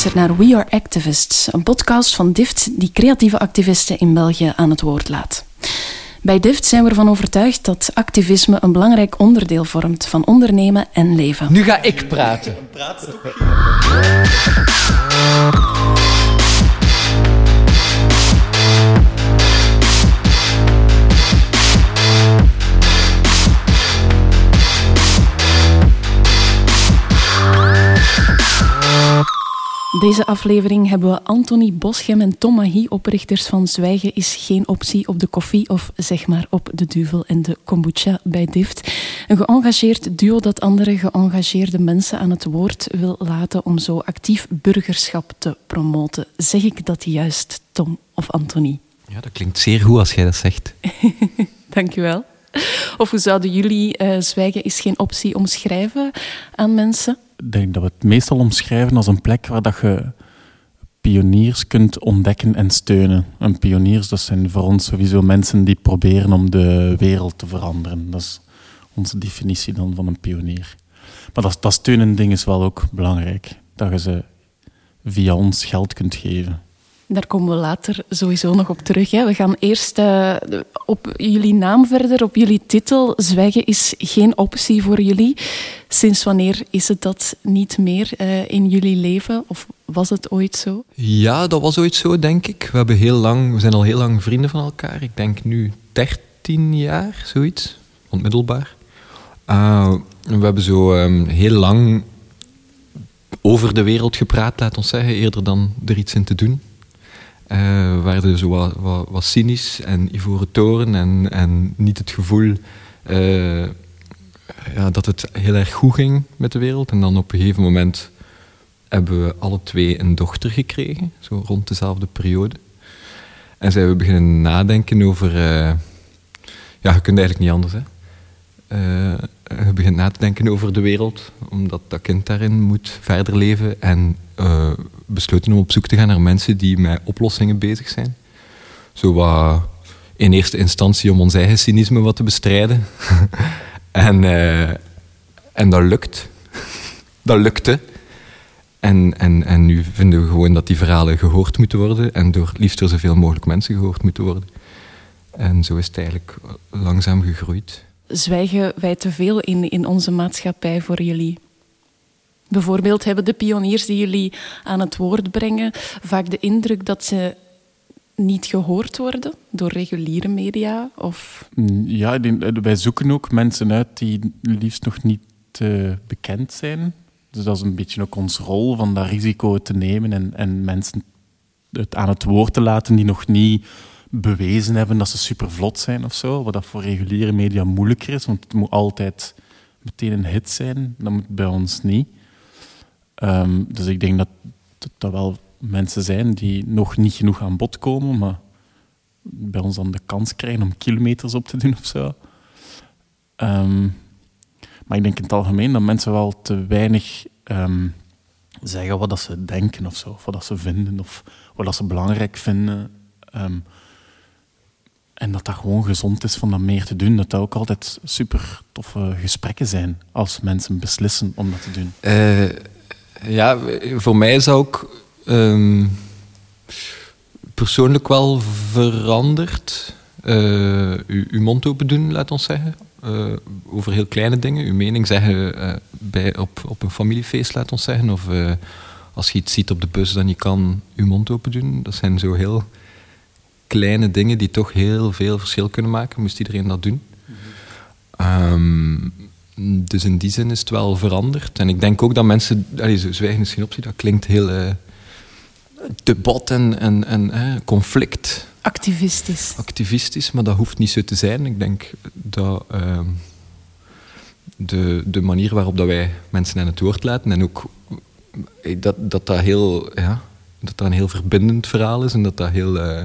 geluisterd naar We Are Activists, een podcast van DIFT die creatieve activisten in België aan het woord laat. Bij DIFT zijn we ervan overtuigd dat activisme een belangrijk onderdeel vormt van ondernemen en leven. Nu ga ik praten. Deze aflevering hebben we Anthony Boschem en Tom Mahi, oprichters van Zwijgen is geen optie op de koffie of zeg maar op de duvel en de kombucha bij Dift. Een geëngageerd duo dat andere geëngageerde mensen aan het woord wil laten om zo actief burgerschap te promoten. Zeg ik dat juist, Tom of Anthony? Ja, dat klinkt zeer goed als jij dat zegt. Dankjewel. Of hoe zouden jullie uh, Zwijgen is geen optie omschrijven aan mensen? Denk dat we het meestal omschrijven als een plek waar dat je pioniers kunt ontdekken en steunen. En pioniers, dat zijn voor ons sowieso mensen die proberen om de wereld te veranderen. Dat is onze definitie dan van een pionier. Maar dat, dat steunen ding is wel ook belangrijk. Dat je ze via ons geld kunt geven. Daar komen we later sowieso nog op terug. Hè. We gaan eerst uh, op jullie naam verder, op jullie titel. Zwijgen is geen optie voor jullie. Sinds wanneer is het dat niet meer uh, in jullie leven? Of was het ooit zo? Ja, dat was ooit zo, denk ik. We, hebben heel lang, we zijn al heel lang vrienden van elkaar. Ik denk nu 13 jaar, zoiets. Onmiddelbaar. Uh, we hebben zo um, heel lang over de wereld gepraat, laat ons zeggen, eerder dan er iets in te doen. Uh, we werden zo wat, cynisch en ivoren toren en, en niet het gevoel uh, ja, dat het heel erg goed ging met de wereld. En dan op een gegeven moment hebben we alle twee een dochter gekregen, zo rond dezelfde periode. En zijn we beginnen nadenken over... Uh, ja, je kunt eigenlijk niet anders, hè. je begint na te denken over de wereld, omdat dat kind daarin moet verder leven. En uh, besloten om op zoek te gaan naar mensen die met oplossingen bezig zijn. Zo wat in eerste instantie om ons eigen cynisme wat te bestrijden. en, uh, en dat lukt. dat lukte. En, en, en nu vinden we gewoon dat die verhalen gehoord moeten worden en door liefst door zoveel mogelijk mensen gehoord moeten worden. En zo is het eigenlijk langzaam gegroeid. Zwijgen wij te veel in, in onze maatschappij voor jullie? Bijvoorbeeld hebben de pioniers die jullie aan het woord brengen vaak de indruk dat ze niet gehoord worden door reguliere media? Of? Ja, wij zoeken ook mensen uit die liefst nog niet uh, bekend zijn. Dus dat is een beetje ook ons rol van dat risico te nemen en, en mensen het aan het woord te laten die nog niet bewezen hebben dat ze super vlot zijn of zo. Wat dat voor reguliere media moeilijker is, want het moet altijd meteen een hit zijn. Dat moet bij ons niet. Um, dus ik denk dat, dat wel mensen zijn die nog niet genoeg aan bod komen, maar bij ons dan de kans krijgen om kilometers op te doen of zo. Um, maar ik denk in het algemeen dat mensen wel te weinig um, zeggen wat dat ze denken of zo, of wat dat ze vinden, of wat dat ze belangrijk vinden. En dat dat gewoon gezond is van dat meer te doen. Dat dat ook altijd super toffe gesprekken zijn als mensen beslissen om dat te doen. Uh ja, voor mij is dat ook um, persoonlijk wel veranderd. Uh, uw, uw, mond open doen, laat ons zeggen. Uh, over heel kleine dingen. Uw mening zeggen uh, bij, op, op een familiefeest, laat ons zeggen. Of als je iets ziet op de bus, dan je kan uw mond open doen. Dat zijn zo heel kleine dingen die toch heel veel verschil kunnen maken. Moest iedereen dat doen. Um, dus in die zin is het wel veranderd. En ik denk ook dat mensen, allee, zo zwijgen is geen optie, dat klinkt heel uh, debat en, en, en conflict. Activistisch. Activistisch, maar dat hoeft niet zo te zijn. Ik denk dat uh, de, de manier waarop dat wij mensen aan het woord laten en ook eh, dat dat, dat heel, ja, dat dat een heel verbindend verhaal is en dat dat heel. Uh,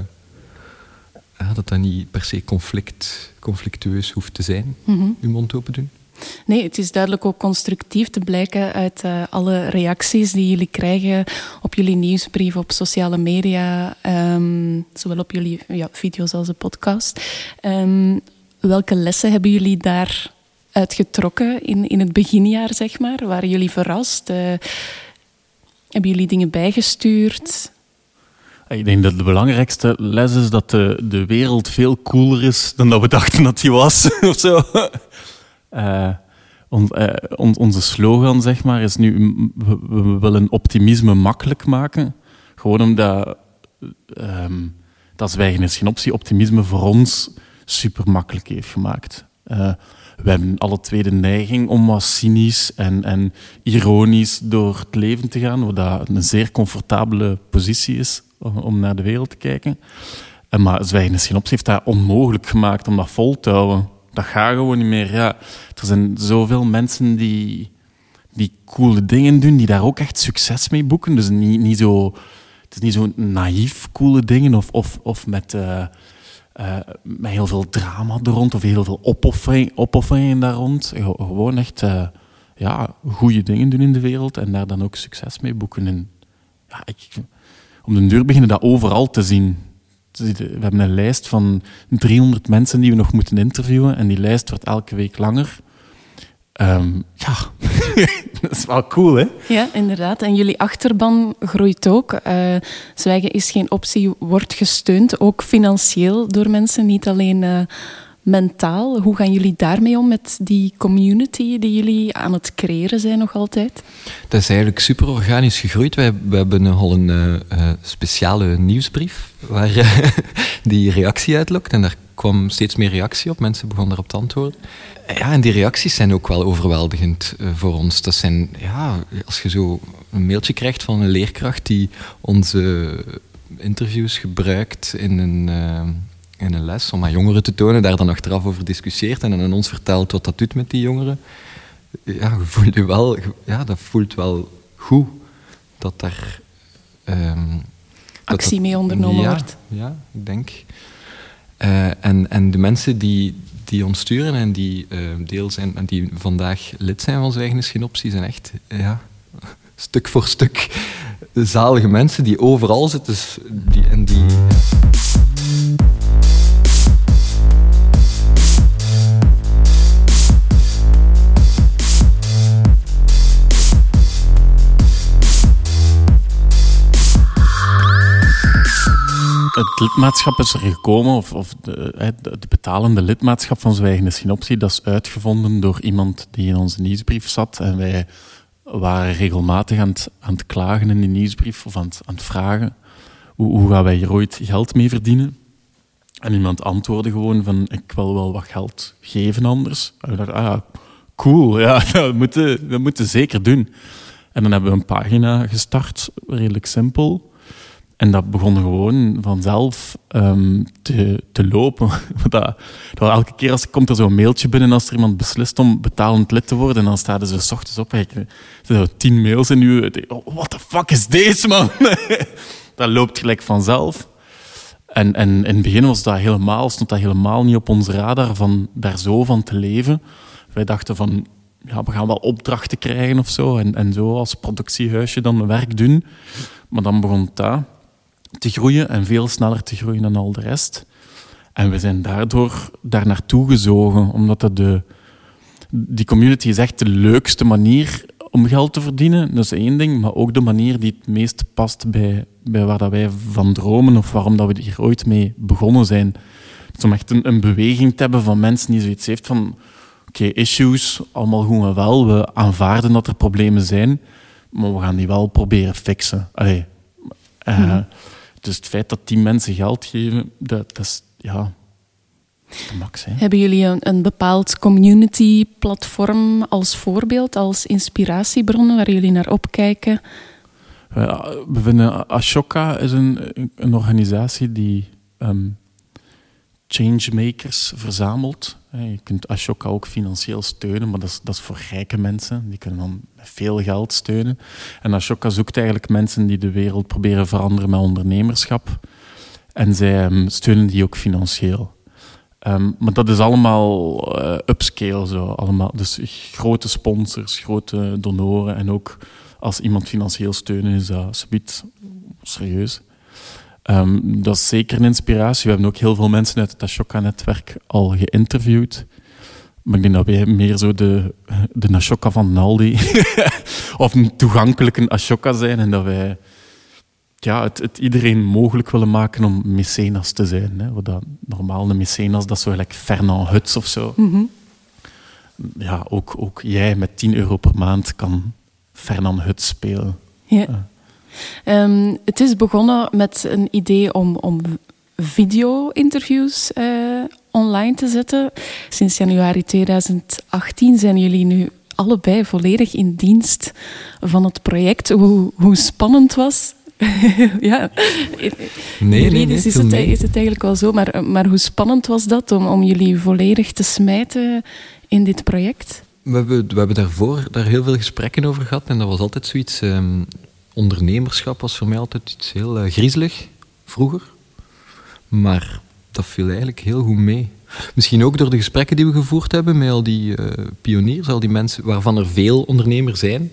ja, dat dat niet per se conflict, conflictueus hoeft te zijn, mm -hmm. uw mond open doen. Nee, het is duidelijk ook constructief te blijken uit uh, alle reacties die jullie krijgen op jullie nieuwsbrief, op sociale media, um, zowel op jullie ja, video's als de podcast. Um, welke lessen hebben jullie daar uitgetrokken in, in het beginjaar, zeg maar? Waren jullie verrast? Uh, Hebben jullie dingen bijgestuurd? Ik denk dat de belangrijkste les is dat de, de wereld veel cooler is dan dat we dachten dat die was. of zo. Uh, on, onze slogan, zeg maar, is nu: we, we, willen optimisme makkelijk maken. Gewoon omdat um, dat Zwijgen is geen optie, optimisme voor ons super makkelijk heeft gemaakt. Uh, we hebben alle twee de neiging om wat cynisch en, en ironisch door het leven te gaan, wat een zeer comfortabele positie is om naar de wereld te kijken. Maar Zwijgen is geen optie heeft dat onmogelijk gemaakt om dat vol te houden. Dat gaat gewoon niet meer. Ja, er zijn zoveel mensen die, die coole dingen doen, die daar ook echt succes mee boeken. Dus niet, niet zo, het is niet zo naïef coole dingen of, of, of met, uh, uh, met heel veel drama er rond of heel veel opoffering, opofferingen daar rond. Gewoon echt uh, ja, goede dingen doen in de wereld en daar dan ook succes mee boeken. En, ja, ik, om de deur beginnen dat overal te zien. We hebben een lijst van 300 mensen die we nog moeten interviewen en die lijst wordt elke week langer. Um, ja, dat is wel cool, hè? Ja, inderdaad. En jullie achterban groeit ook. Uh, zwijgen is geen optie, wordt gesteund, ook financieel door mensen, niet alleen uh, mentaal. Hoe gaan jullie daarmee om met die community die jullie aan het creëren zijn nog altijd? Dat is eigenlijk super organisch gegroeid. Wij, we hebben al een uh, speciale nieuwsbrief waar die reactie uitlokt. En daar kwam steeds meer reactie op. Mensen begonnen erop te antwoorden. Ja, en die reacties zijn ook wel overweldigend voor ons. Dat zijn, ja, als je zo een mailtje krijgt van een leerkracht die onze interviews gebruikt in een in een les om aan jongeren te tonen, daar dan achteraf over discussieert en aan ons vertelt wat dat doet met die jongeren. Ja, je voelt je wel, ja dat voelt wel goed dat daar... Um, Actie mee ondernomen ja, wordt. Ja, ik denk. Uh, en, en de mensen die, die ons sturen en die uh, deel zijn en die vandaag lid zijn van Zwijgen is geen optie, zijn echt ja, stuk voor stuk zalige mensen die overal zitten die, en die... het lidmaatschap is er gekomen, of, of het betalende lidmaatschap van Zwijgen is geen optie. Dat is uitgevonden door iemand die in onze nieuwsbrief zat. En wij waren regelmatig aan het, klagen in die nieuwsbrief, of aan het, vragen, hoe, gaan wij hier ooit geld mee verdienen? En iemand antwoordde gewoon van, ik wil wel wat geld geven anders. We dachten, ah, cool, ja, dat moeten, dat moeten we zeker doen. En dan hebben we een pagina gestart, redelijk simpel en dat begon gewoon vanzelf um, te, te lopen. dat, elke keer als, komt er zo'n mailtje binnen als er iemand beslist om betalend lid te worden. En dan staan ze s ochtends op. Er zijn tien mails in uw... Oh, what the fuck is deze, man? dat loopt gelijk vanzelf. En, en in het begin was dat helemaal, stond dat helemaal niet op ons radar van daar zo van te leven. Wij dachten van, ja, we gaan wel opdrachten krijgen of zo. En, en zo als productiehuisje dan werk doen. Maar dan begon dat te groeien en veel sneller te groeien dan al de rest. En we zijn daardoor daar naartoe gezogen, omdat dat de, die community is echt de leukste manier om geld te verdienen. Dat is één ding, maar ook de manier die het meest past bij, bij waar dat wij van dromen of waarom dat we hier ooit mee begonnen zijn. Dus om echt een, een beweging te hebben van mensen die zoiets heeft van oké, issues, allemaal goed en wel. We aanvaarden dat er problemen zijn, maar we gaan die wel proberen fixen. Allee, uh, dus het feit dat die mensen geld geven, dat, dat is ja, de max. Hè. Hebben jullie een, een bepaald community-platform als voorbeeld, als inspiratiebron waar jullie naar opkijken? We vinden Ashoka is een, een organisatie die um, changemakers verzamelt. Je kunt Ashoka ook financieel steunen, maar dat is, dat voor rijke mensen. Die kunnen dan veel geld steunen. En Ashoka zoekt eigenlijk mensen die de wereld proberen veranderen met ondernemerschap. En zij ehm, steunen die ook financieel. Um, maar dat is allemaal uh, upscale, zo. Allemaal, dus grote sponsors, grote donoren. En ook als iemand financieel steunen is dat subiet serieus. Um, dat is zeker een inspiratie. We hebben ook heel veel mensen uit het Ashoka-netwerk al geïnterviewd. Maar ik denk dat wij meer zo de, de Ashoka van Naldi of een toegankelijke Ashoka zijn en dat wij ja, het, het, iedereen mogelijk willen maken om mecenas te zijn. Hè. Wat dat, normaal een mecenas, dat is zo gelijk Fernand Huts of zo. Mhm. Ja, ook, ook jij met 10 euro per maand kan Fernand Huts spelen. Ja. Ehm, het is begonnen met een idee om, om video-interviews eh, online te zetten. Sinds januari 2018 zijn jullie nu allebei volledig in dienst van het project. Hoe, hoe spannend was ja, nee, nee, is, het, is het eigenlijk wel zo. Maar, maar hoe spannend was dat om, om jullie volledig te smijten in dit project? We hebben, we hebben daarvoor daar heel veel gesprekken over gehad. En dat was altijd zoiets... Ehm, ondernemerschap was voor mij altijd iets heel uh, griezelig, vroeger. Maar dat viel eigenlijk heel goed mee. Misschien ook door de gesprekken die we gevoerd hebben met al die uh, pioniers, al die mensen waarvan er veel ondernemers zijn,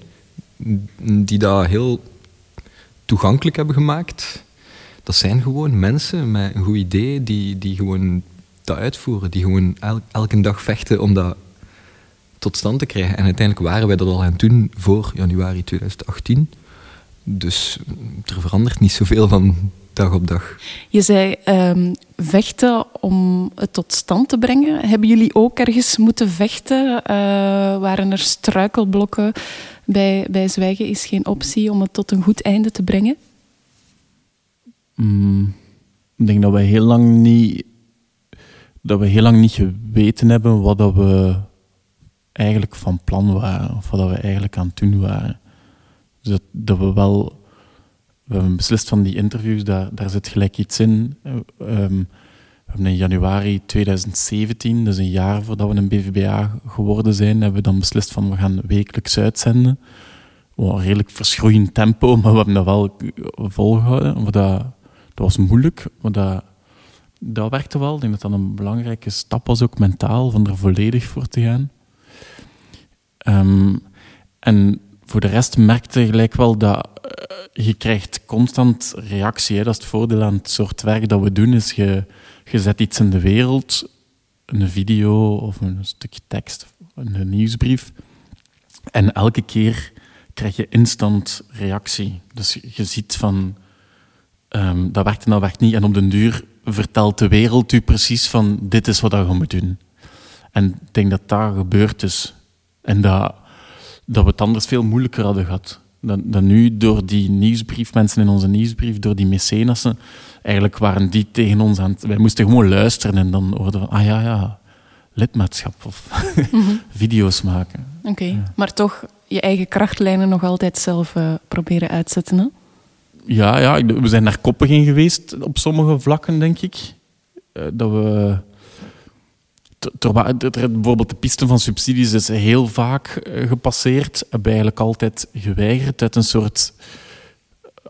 die dat heel toegankelijk hebben gemaakt. Dat zijn gewoon mensen met een goed idee die, die gewoon dat uitvoeren, die gewoon elke dag vechten om dat tot stand te krijgen. En uiteindelijk waren wij dat al aan het doen voor januari 2018. Dus er verandert niet zoveel van dag op dag. Je zei um, vechten om het tot stand te brengen. Hebben jullie ook ergens moeten vechten? Uh, waren er struikelblokken? Bij, bij zwijgen is geen optie om het tot een goed einde te brengen? Mm, ik denk dat we heel lang niet, dat we heel lang niet geweten hebben wat dat we eigenlijk van plan waren, of wat we eigenlijk aan het doen waren. Dat, we wel we hebben beslist van die interviews, daar, daar zit gelijk iets in. Um, we hebben in januari 2017, dus een jaar voordat we een BVBA geworden zijn, hebben we dan beslist van we gaan wekelijks uitzenden. Een redelijk verschroeiend tempo, maar we hebben dat wel volgehouden. dat, dat was moeilijk, maar dat, dat werkte wel. Ik denk dat dat een belangrijke stap was, ook mentaal, van er volledig voor te gaan. Um, en voor de rest merkte gelijk wel dat uh, je krijgt constant reactie. Dat is het voordeel aan het soort werk dat we doen, is je, je zet iets in de wereld, een video of een stukje tekst, een nieuwsbrief. En elke keer krijg je instant reactie. Dus je ziet van, um, dat werkt en dat werkt niet. En op den duur vertelt de wereld u precies van, dit is wat je moet doen. En ik denk dat dat gebeurd is. En dat dat we het anders veel moeilijker hadden gehad. Dan, dan nu door die nieuwsbrief, mensen in onze nieuwsbrief, door die mecenassen, eigenlijk waren die tegen ons aan het... Wij moesten gewoon luisteren en dan hoorden we, ah ja, ja, lidmaatschap of mhm. video's maken. Oké, maar toch je eigen krachtlijnen nog altijd zelf uh, proberen uitzetten, hè? Ja, ja, we zijn naar Koppig geweest op sommige vlakken, denk ik. Uh, dat we bijvoorbeeld de piste van subsidies is heel vaak eh, gepasseerd. Hebben eigenlijk altijd geweigerd uit een soort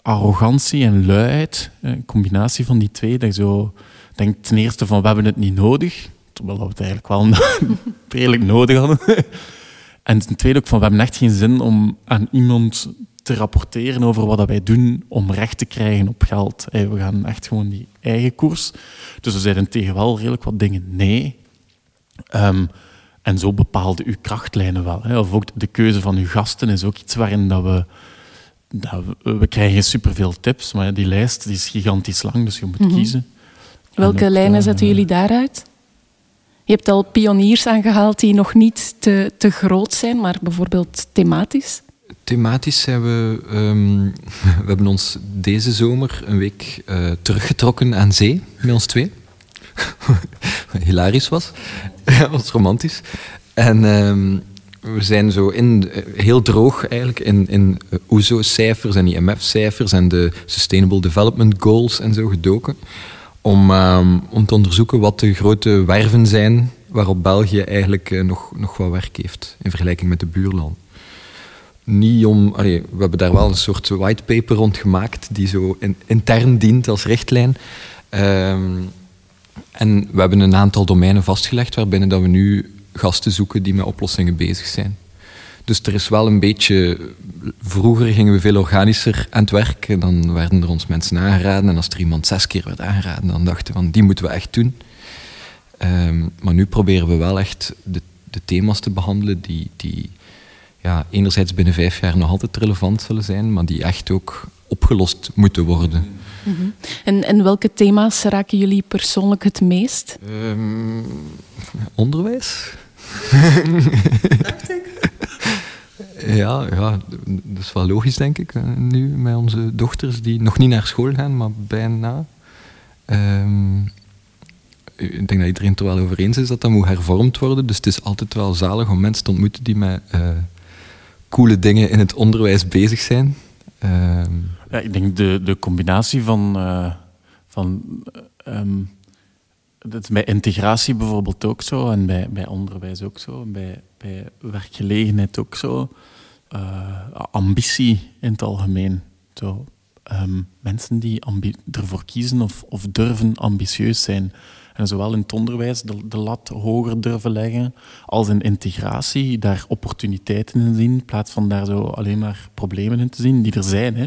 arrogantie en luiheid. Een combinatie van die twee. Dat je zo denkt ten eerste van we hebben het niet nodig. Terwijl we het eigenlijk wel redelijk nodig hadden. En ten tweede ook van we hebben echt geen zin om aan iemand te rapporteren over wat wij doen om recht te krijgen op geld. We gaan echt gewoon die eigen koers. Dus we zeiden tegen wel redelijk wat dingen nee. Um, en zo bepaalde uw krachtlijnen wel. Hè. Of ook de keuze van uw gasten is ook iets waarin dat we, dat we, we krijgen superveel tips, maar die lijst die is gigantisch lang, dus je moet mhm. kiezen. Welke lijnen uh, zetten jullie daaruit? Je hebt al pioniers aangehaald die nog niet te, te groot zijn, maar bijvoorbeeld thematisch. Thematisch zijn we... Um, we hebben ons deze zomer een week uh, teruggetrokken aan zee, met ons twee. hilarisch was. dat was romantisch. En um, we zijn zo in, heel droog eigenlijk in, in OESO-cijfers en IMF-cijfers en de Sustainable Development Goals en zo gedoken. Om, um, om te onderzoeken wat de grote werven zijn waarop België eigenlijk uh, nog, nog wat werk heeft in vergelijking met de buurlanden. Niet om, we hebben daar wel een soort whitepaper rond gemaakt die zo in, intern dient als richtlijn. Um, en we hebben een aantal domeinen vastgelegd waarbinnen dat we nu gasten zoeken die met oplossingen bezig zijn. Dus er is wel een beetje... Vroeger gingen we veel organischer aan het werk. En dan werden er ons mensen aangeraden. En als er iemand zes keer werd aangeraden, dan dachten we van die moeten we echt doen. Um, maar nu proberen we wel echt de, de thema's te behandelen die, die ja, enerzijds binnen vijf jaar nog altijd relevant zullen zijn, maar die echt ook opgelost moeten worden. Mhm. en, en welke thema's raken jullie persoonlijk het meest? Um, onderwijs. Dacht ik. Ja, ja, dat is wel logisch, denk ik. Eh, nu met onze dochters die nog niet naar school gaan, maar bijna. Um, ik denk dat iedereen het er wel over eens is dat dat moet hervormd worden. Dus het is altijd wel zalig om mensen te ontmoeten die met uh, coole dingen in het onderwijs bezig zijn. Ehm, ja, ik denk de, de combinatie van. Uh, van um, dat is bij integratie bijvoorbeeld ook zo, en bij, bij onderwijs ook zo, bij, bij werkgelegenheid ook zo. Uh, ambitie in het algemeen. Zo, um, mensen die ervoor kiezen of, of durven ambitieus zijn. En zowel in het onderwijs de, de, lat hoger durven leggen, als in integratie daar opportuniteiten in zien, in plaats van daar zo alleen maar problemen in te zien, die er zijn. Hè.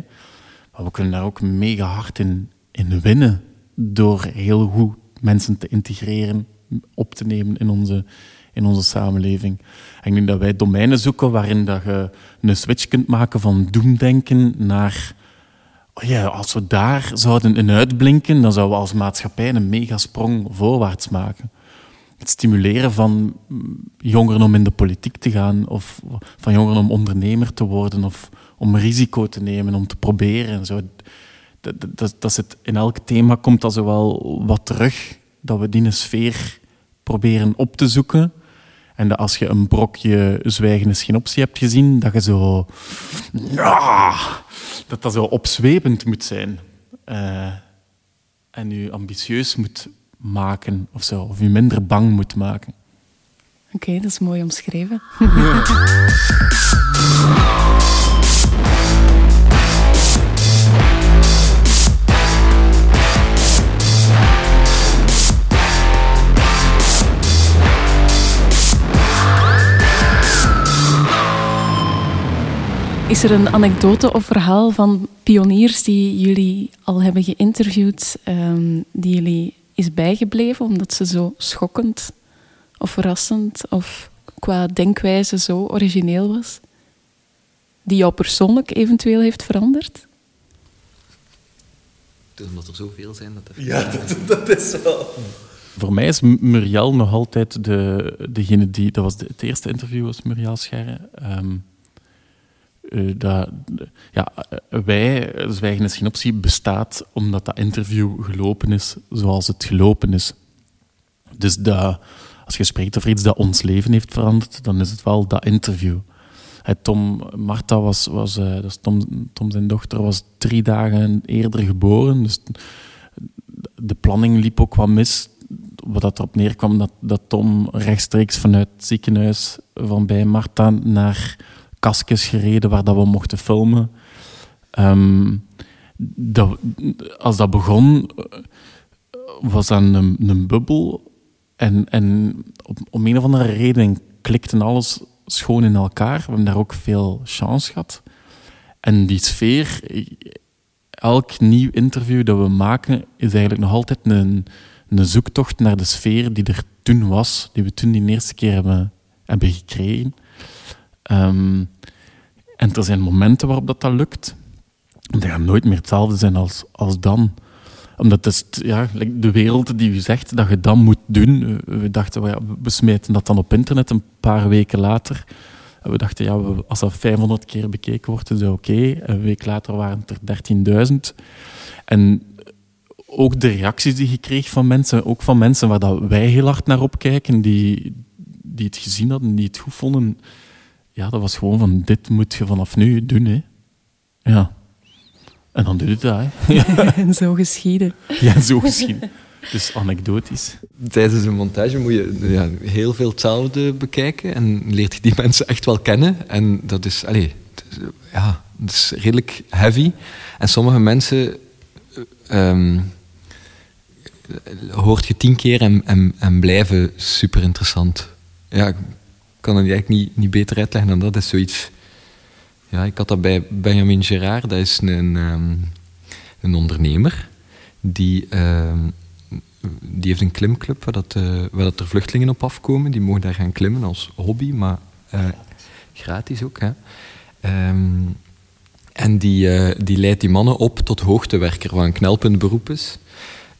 Maar we kunnen daar ook mega hard in, in winnen, door heel goed mensen te integreren, op te nemen in onze, in onze samenleving. En ik denk dat wij domeinen zoeken waarin dat je een switch kunt maken van doemdenken naar Oh ja, als we daar zouden in uitblinken, dan zouden we als maatschappij een megasprong voorwaarts maken. Het stimuleren van jongeren om in de politiek te gaan, of van jongeren om ondernemer te worden, of om risico te nemen, om te proberen. En zo. Dat, dat, dat het, in elk thema komt dat zo wel wat terug, dat we die sfeer proberen op te zoeken. En dat als je een brokje zwijgen is geen optie hebt gezien, dat je zo... Ja, dat dat zo opzwepend moet zijn. Uh, en je ambitieus moet maken of zo. Of je minder bang moet maken. Oké, okay, dat is mooi omschreven. Er een anekdote of verhaal van pioniers die jullie al hebben geïnterviewd, um, die jullie is bijgebleven omdat ze zo schokkend of verrassend of qua denkwijze zo origineel was? Die jou persoonlijk eventueel heeft veranderd? Dus omdat er zoveel zijn dat er... Ja, dat, dat is wel... Voor mij is Muriel nog altijd de, degene die... Dat was de, het eerste interview, was Muriel Scherre. Um, uh, dat, ja, wij, Zwijgen is geen optie, bestaat omdat dat interview gelopen is zoals het gelopen is. Dus dat, als je spreekt over iets dat ons leven heeft veranderd, dan is het wel dat interview. Tom, Marta was, was uh, dus Tom, Tom zijn dochter, was drie dagen eerder geboren. Dus de planning liep ook wat mis. Wat erop neerkwam dat, dat Tom rechtstreeks vanuit het ziekenhuis van bij Marta naar kastjes gereden waar dat we mochten filmen. Um, dat, als dat begon, was dat een, een bubbel. En, en op, om een of andere reden klikte alles schoon in elkaar. We hebben daar ook veel chance gehad. En die sfeer, elk nieuw interview dat we maken, is eigenlijk nog altijd een, een zoektocht naar de sfeer die er toen was, die we toen die eerste keer hebben, hebben gekregen. Um, en er zijn momenten waarop dat, dat lukt. En dat gaat nooit meer hetzelfde zijn als, als dan. Omdat het is ja, de wereld die u zegt dat je dan moet doen. We dachten, we smeten dat dan op internet een paar weken later. we dachten, ja, als dat 500 keer bekeken wordt, is dat oké. Een week later waren het er 13.000. En ook de reacties die je kreeg van mensen, ook van mensen waar dat wij heel hard naar opkijken, die, die het gezien hadden, die het goed vonden ja, dat was gewoon van, dit moet je vanaf nu doen. Hè. Ja. En dan doe je dat. Hè. en zo geschieden. Ja, zo geschieden. Dus anekdotisch. Tijdens een montage moet je ja, heel veel hetzelfde bekijken en leert je die mensen echt wel kennen. En dat is, allez, ja, dat is redelijk heavy. En sommige mensen um, hoort je tien keer en, en, en blijven super interessant. Ja, kan het eigenlijk niet, niet beter uitleggen dan dat. Is zoiets... Ja, ik had dat bij Benjamin Gerard. Dat is een, um, een ondernemer die um, die heeft een klimclub waar, dat, eh, waar dat er vluchtelingen op afkomen. Die mogen daar gaan klimmen als hobby, maar eh, gratis ook. Hè. Ehm, en die, eh, die leidt die mannen op tot hoogtewerker, wat een knelpuntberoep is.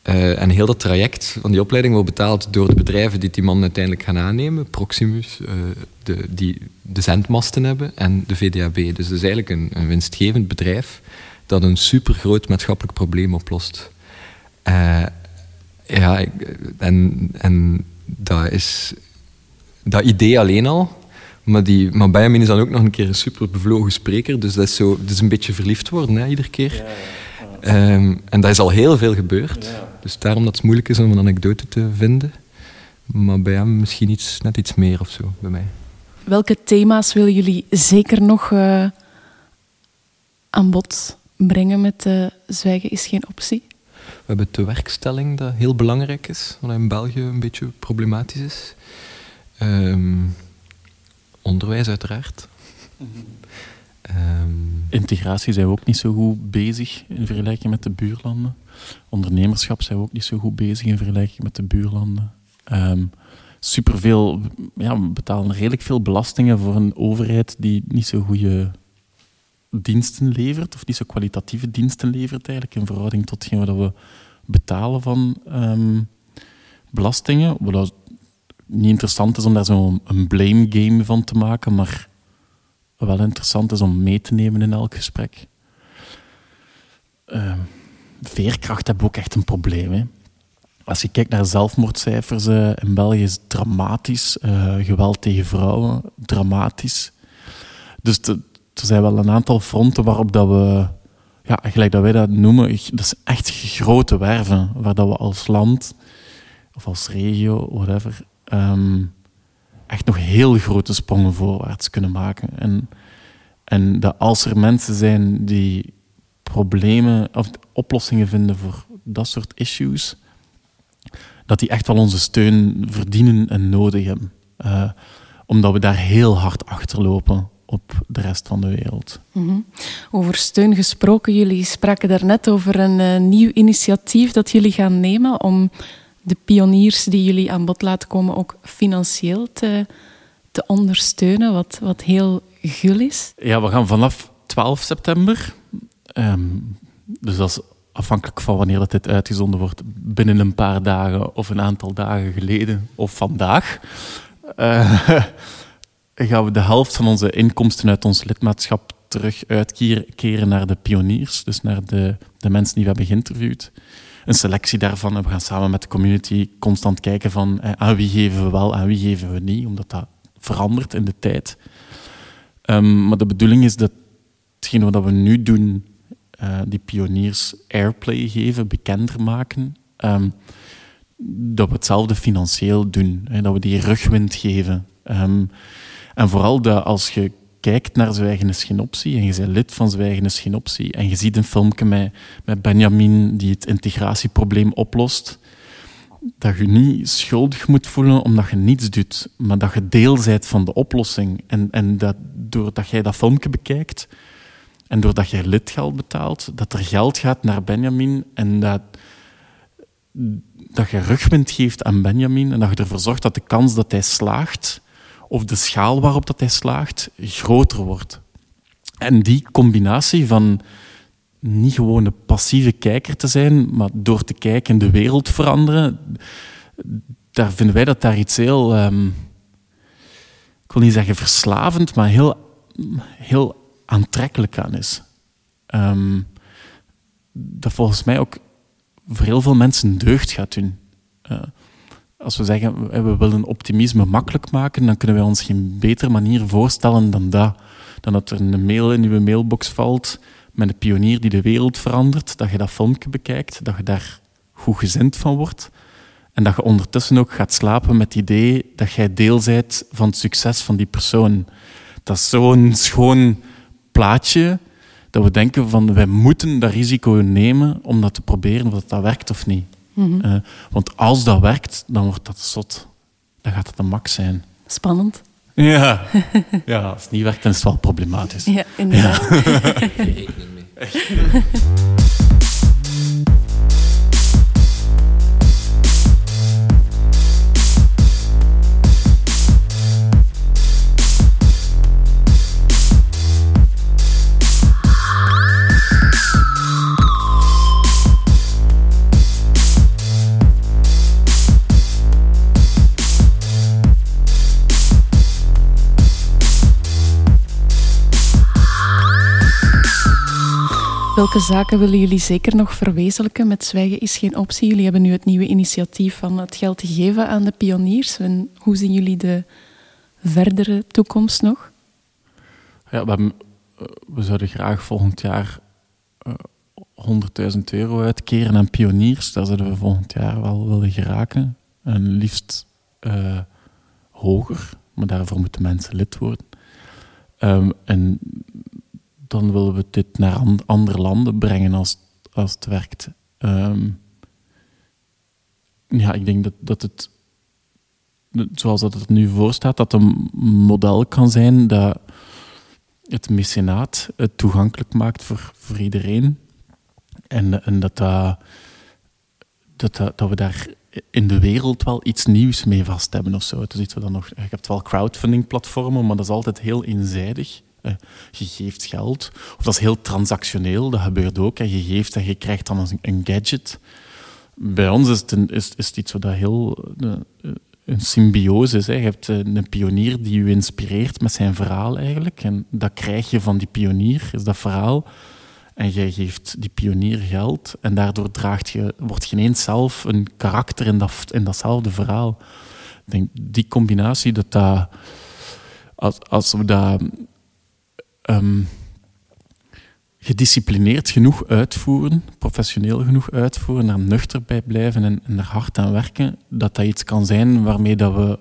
Uh, en heel dat traject van die opleiding wordt betaald door de bedrijven die die mannen uiteindelijk gaan aannemen. Proximus, uh, de, die de zendmasten hebben, en de VDAB. Dus het is eigenlijk een, een winstgevend bedrijf dat een supergroot maatschappelijk probleem oplost. Uh, ja, en, en dat is dat idee alleen al. Maar, die, maar Benjamin is dan ook nog een keer een super bevlogen spreker. Dus dat is, zo, dat een beetje verliefd worden, iedere keer. Ja. Um, en daar is al heel veel gebeurd. Ja. Dus daarom dat het moeilijk is om een anekdote te vinden. Maar bij hem misschien iets, net iets meer of zo, bij mij. Welke thema's willen jullie zeker nog uh, aan bod brengen met uh, Zwijgen is geen optie? We hebben de werkstelling, dat heel belangrijk is, wat in België een beetje problematisch is. Um, onderwijs, uiteraard. Mm -hmm. Um, Integratie zijn we ook niet zo goed bezig in vergelijking met de buurlanden. Ondernemerschap zijn we ook niet zo goed bezig in vergelijking met de buurlanden. Um, superveel, ja, we betalen redelijk veel belastingen voor een overheid die niet zo goede diensten levert, of niet zo kwalitatieve diensten levert eigenlijk, in verhouding tot wat we betalen van um, belastingen. Wat niet interessant is om daar zo'n blame game van te maken, maar wel interessant is om mee te nemen in elk gesprek. Uh, veerkracht hebben ook echt een probleem. Hè. Als je kijkt naar zelfmoordcijfers uh, in België is het dramatisch. Uh, geweld tegen vrouwen, dramatisch. Dus er zijn wel een aantal fronten waarop dat we, ja, gelijk dat wij dat noemen, dat is echt grote werven, waar dat we als land of als regio, whatever, um, echt nog heel grote sprongen voorwaarts kunnen maken. En, en dat als er mensen zijn die problemen of oplossingen vinden voor dat soort issues, dat die echt wel onze steun verdienen en nodig hebben. Uh, omdat we daar heel hard achter lopen op de rest van de wereld. -hmm. Over steun gesproken, jullie spraken daarnet over een uh, nieuw initiatief dat jullie gaan nemen om de pioniers die jullie aan bod laten komen ook financieel te, te ondersteunen, wat, wat heel gul is. Ja, we gaan vanaf 12 september, um, dus dat is afhankelijk van wanneer dit uitgezonden wordt, binnen een paar dagen of een aantal dagen geleden of vandaag, uh, gaan we de helft van onze inkomsten uit ons lidmaatschap terug uitkeren naar de pioniers, dus naar de, de mensen die we hebben geïnterviewd. Een selectie daarvan en we gaan samen met de community constant kijken van eh, aan wie geven we wel, aan wie geven we niet, omdat dat verandert in de tijd. Um, maar de bedoeling is dat hetgeen wat we nu doen, uh, die pioniers airplay geven, bekender maken, um, dat we hetzelfde financieel doen, hè, dat we die rugwind geven. Um, en vooral dat als je kijkt naar Zwijgen is geen optie en je bent lid van Zwijgen is geen optie en je ziet een filmpje met, met Benjamin die het integratieprobleem oplost, dat je niet schuldig moet voelen omdat je niets doet, maar dat je deel bent van de oplossing. En, en dat doordat jij dat filmpje bekijkt en doordat jij lidgeld betaalt, dat er geld gaat naar Benjamin en dat, dat je rugwind geeft aan Benjamin en dat je ervoor zorgt dat de kans dat hij slaagt of de schaal waarop dat hij slaagt groter wordt. En die combinatie van niet gewoon een passieve kijker te zijn, maar door te kijken de wereld veranderen, daar vinden wij dat daar iets heel, um, ik wil niet zeggen verslavend, maar heel, heel aantrekkelijk aan is. Um, dat volgens mij ook voor heel veel mensen deugd gaat doen. Uh, als we zeggen we willen optimisme makkelijk maken, dan kunnen wij ons geen betere manier voorstellen dan dat. Dan dat er een mail in uw mailbox valt met een pionier die de wereld verandert, dat je dat filmpje bekijkt, dat je daar goed gezind van wordt en dat je ondertussen ook gaat slapen met het idee dat jij deel bent van het succes van die persoon. Dat is zo'n schoon plaatje dat we denken van wij moeten dat risico nemen om dat te proberen of dat werkt of niet. Mm -hmm. uh, want als dat werkt, dan wordt dat zot. Dan gaat het een max zijn. Spannend. Ja. ja, als het niet werkt, dan is het wel problematisch. Ja, inderdaad. Ja. Welke zaken willen jullie zeker nog verwezenlijken met Zwijgen is geen optie? Jullie hebben nu het nieuwe initiatief van het geld te geven aan de pioniers. Hoe zien jullie de verdere toekomst nog? Ja, we, we zouden graag volgend jaar 100.000 euro uitkeren aan pioniers. Daar zouden we volgend jaar wel willen geraken. En liefst uh, hoger, maar daarvoor moeten mensen lid worden. Um, en dan willen we dit naar andere landen brengen als, als het werkt. Um, ja, ik denk dat, dat het, zoals dat het nu voorstaat, dat een model kan zijn dat het mecenaat het toegankelijk maakt voor, voor iedereen. En, en dat, dat, dat, we daar in de wereld wel iets nieuws mee vast hebben of zo. Het iets dan nog, je hebt wel crowdfunding platformen, maar dat is altijd heel eenzijdig. Je geeft geld, of dat is heel transactioneel, dat gebeurt ook. Je geeft en je krijgt dan een gadget. Bij ons is het, is, is iets wat heel een, een symbiose is. Je hebt een pionier die je inspireert met zijn verhaal eigenlijk. En dat krijg je van die pionier, is dat verhaal. En jij geeft die pionier geld en daardoor draagt je, wordt je ineens zelf een karakter in, dat, in datzelfde verhaal. Ik denk, die combinatie, dat dat, als, als we dat um, gedisciplineerd genoeg uitvoeren, professioneel genoeg uitvoeren, er nuchter bij blijven en, en er hard aan werken, dat dat iets kan zijn waarmee dat we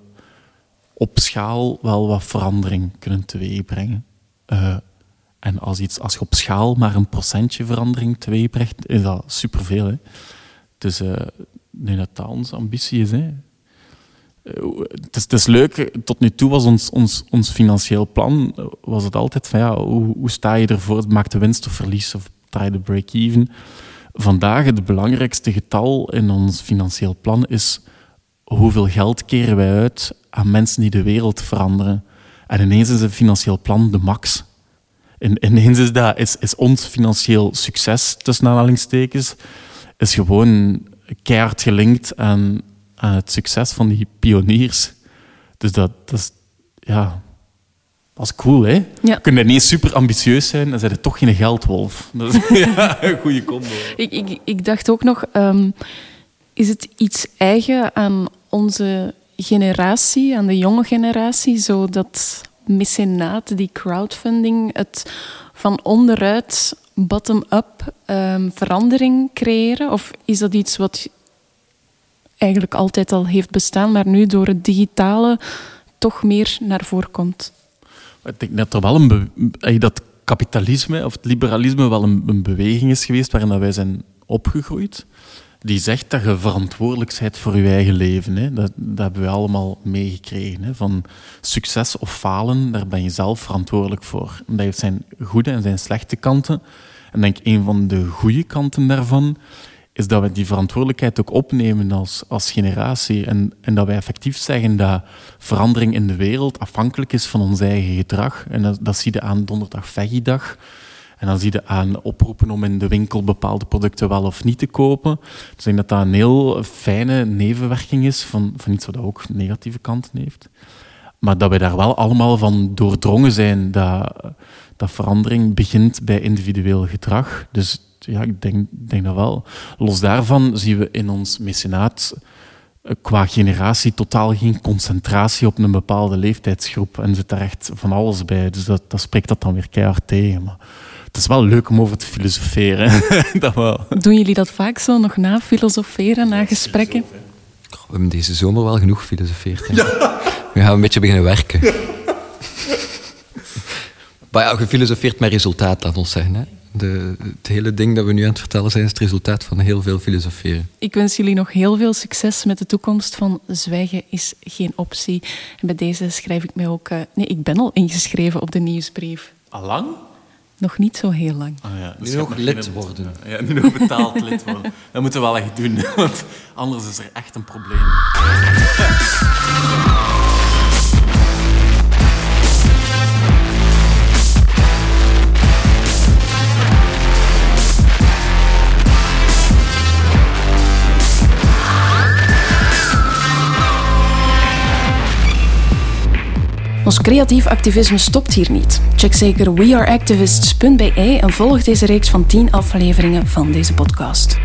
op schaal wel wat verandering kunnen teweegbrengen. Uh, en als, iets, als je op schaal maar een procentje verandering teweegbrengt, is dat superveel. Hè? Dus uh, dat onze ambitie is. Hè? Het, is, leuk, tot nu toe was ons, ons, ons financieel plan was het altijd van ja, hoe, hoe sta je ervoor? Maak de winst of verlies of draai de break-even? Vandaag het belangrijkste getal in ons financieel plan is hoeveel geld keren wij uit aan mensen die de wereld veranderen. En ineens is het financieel plan de max. En ineens is, dat, is, is ons financieel succes, tussen aanhalingstekens, is gewoon keihard gelinkt aan, aan het succes van die pioniers. Dus dat, dat is, ja, dat is cool, hè? Ja. Kun je niet super ambitieus zijn, dan zijn je toch geen geldwolf. Dat is ja, een goede combo. Ik, ik, ik dacht ook nog, um, is het iets eigen aan onze generatie, aan de jonge generatie, zodat mecenaat, die crowdfunding, het van onderuit, bottom-up um, verandering creëren? Of is dat iets wat eigenlijk altijd al heeft bestaan, maar nu door het digitale toch meer naar voren komt? Ik denk dat er wel een dat kapitalisme of het liberalisme wel een, een beweging is geweest waarin wij zijn opgegroeid die zegt dat je verantwoordelijk bent voor je eigen leven. Hè. Dat, dat hebben we allemaal meegekregen. Van succes of falen, daar ben je zelf verantwoordelijk voor. dat heeft zijn goede en zijn slechte kanten. En denk een van de goede kanten daarvan is dat we die verantwoordelijkheid ook opnemen als, als generatie. En, en dat wij effectief zeggen dat verandering in de wereld afhankelijk is van ons eigen gedrag. En dat, zie je aan Donderdag Veggie-dag. En dan zie je aan oproepen om in de winkel bepaalde producten wel of niet te kopen. Dus ik denk dat dat een heel fijne nevenwerking is van, van iets wat ook negatieve kanten heeft. Maar dat wij daar wel allemaal van doordrongen zijn dat, dat verandering begint bij individueel gedrag. Dus ja, ik denk, denk dat wel. Los daarvan zien we in ons mecenaat eh, qua generatie totaal geen concentratie op een bepaalde leeftijdsgroep. En zit daar echt van alles bij. Dus dat, dat spreekt dat dan weer keihard tegen. Maar het is wel leuk om over te filosoferen. dat wel. Doen jullie dat vaak zo, nog na filosoferen, na gesprekken? We hebben deze zomer wel genoeg gefilosofeerd. Ja. We gaan een beetje beginnen werken. Ja. maar ja, gefilosofeerd met resultaat, laat ons zeggen. Hè. De, het hele ding dat we nu aan het vertellen zijn, is het resultaat van heel veel filosoferen. Ik wens jullie nog heel veel succes met de toekomst van Zwijgen is geen optie. En bij deze schrijf ik mij ook... Uh, nee, ik ben al ingeschreven op de nieuwsbrief. Allang? Nog niet zo heel lang. Oh ja, dus nu nog lid worden. Ja, nu nog betaald lid worden. Dat moeten we wel echt doen, want anders is er echt een probleem. Ons creatief activisme stopt hier niet. Check zeker weareactivists.be en volg deze reeks van 10 afleveringen van deze podcast.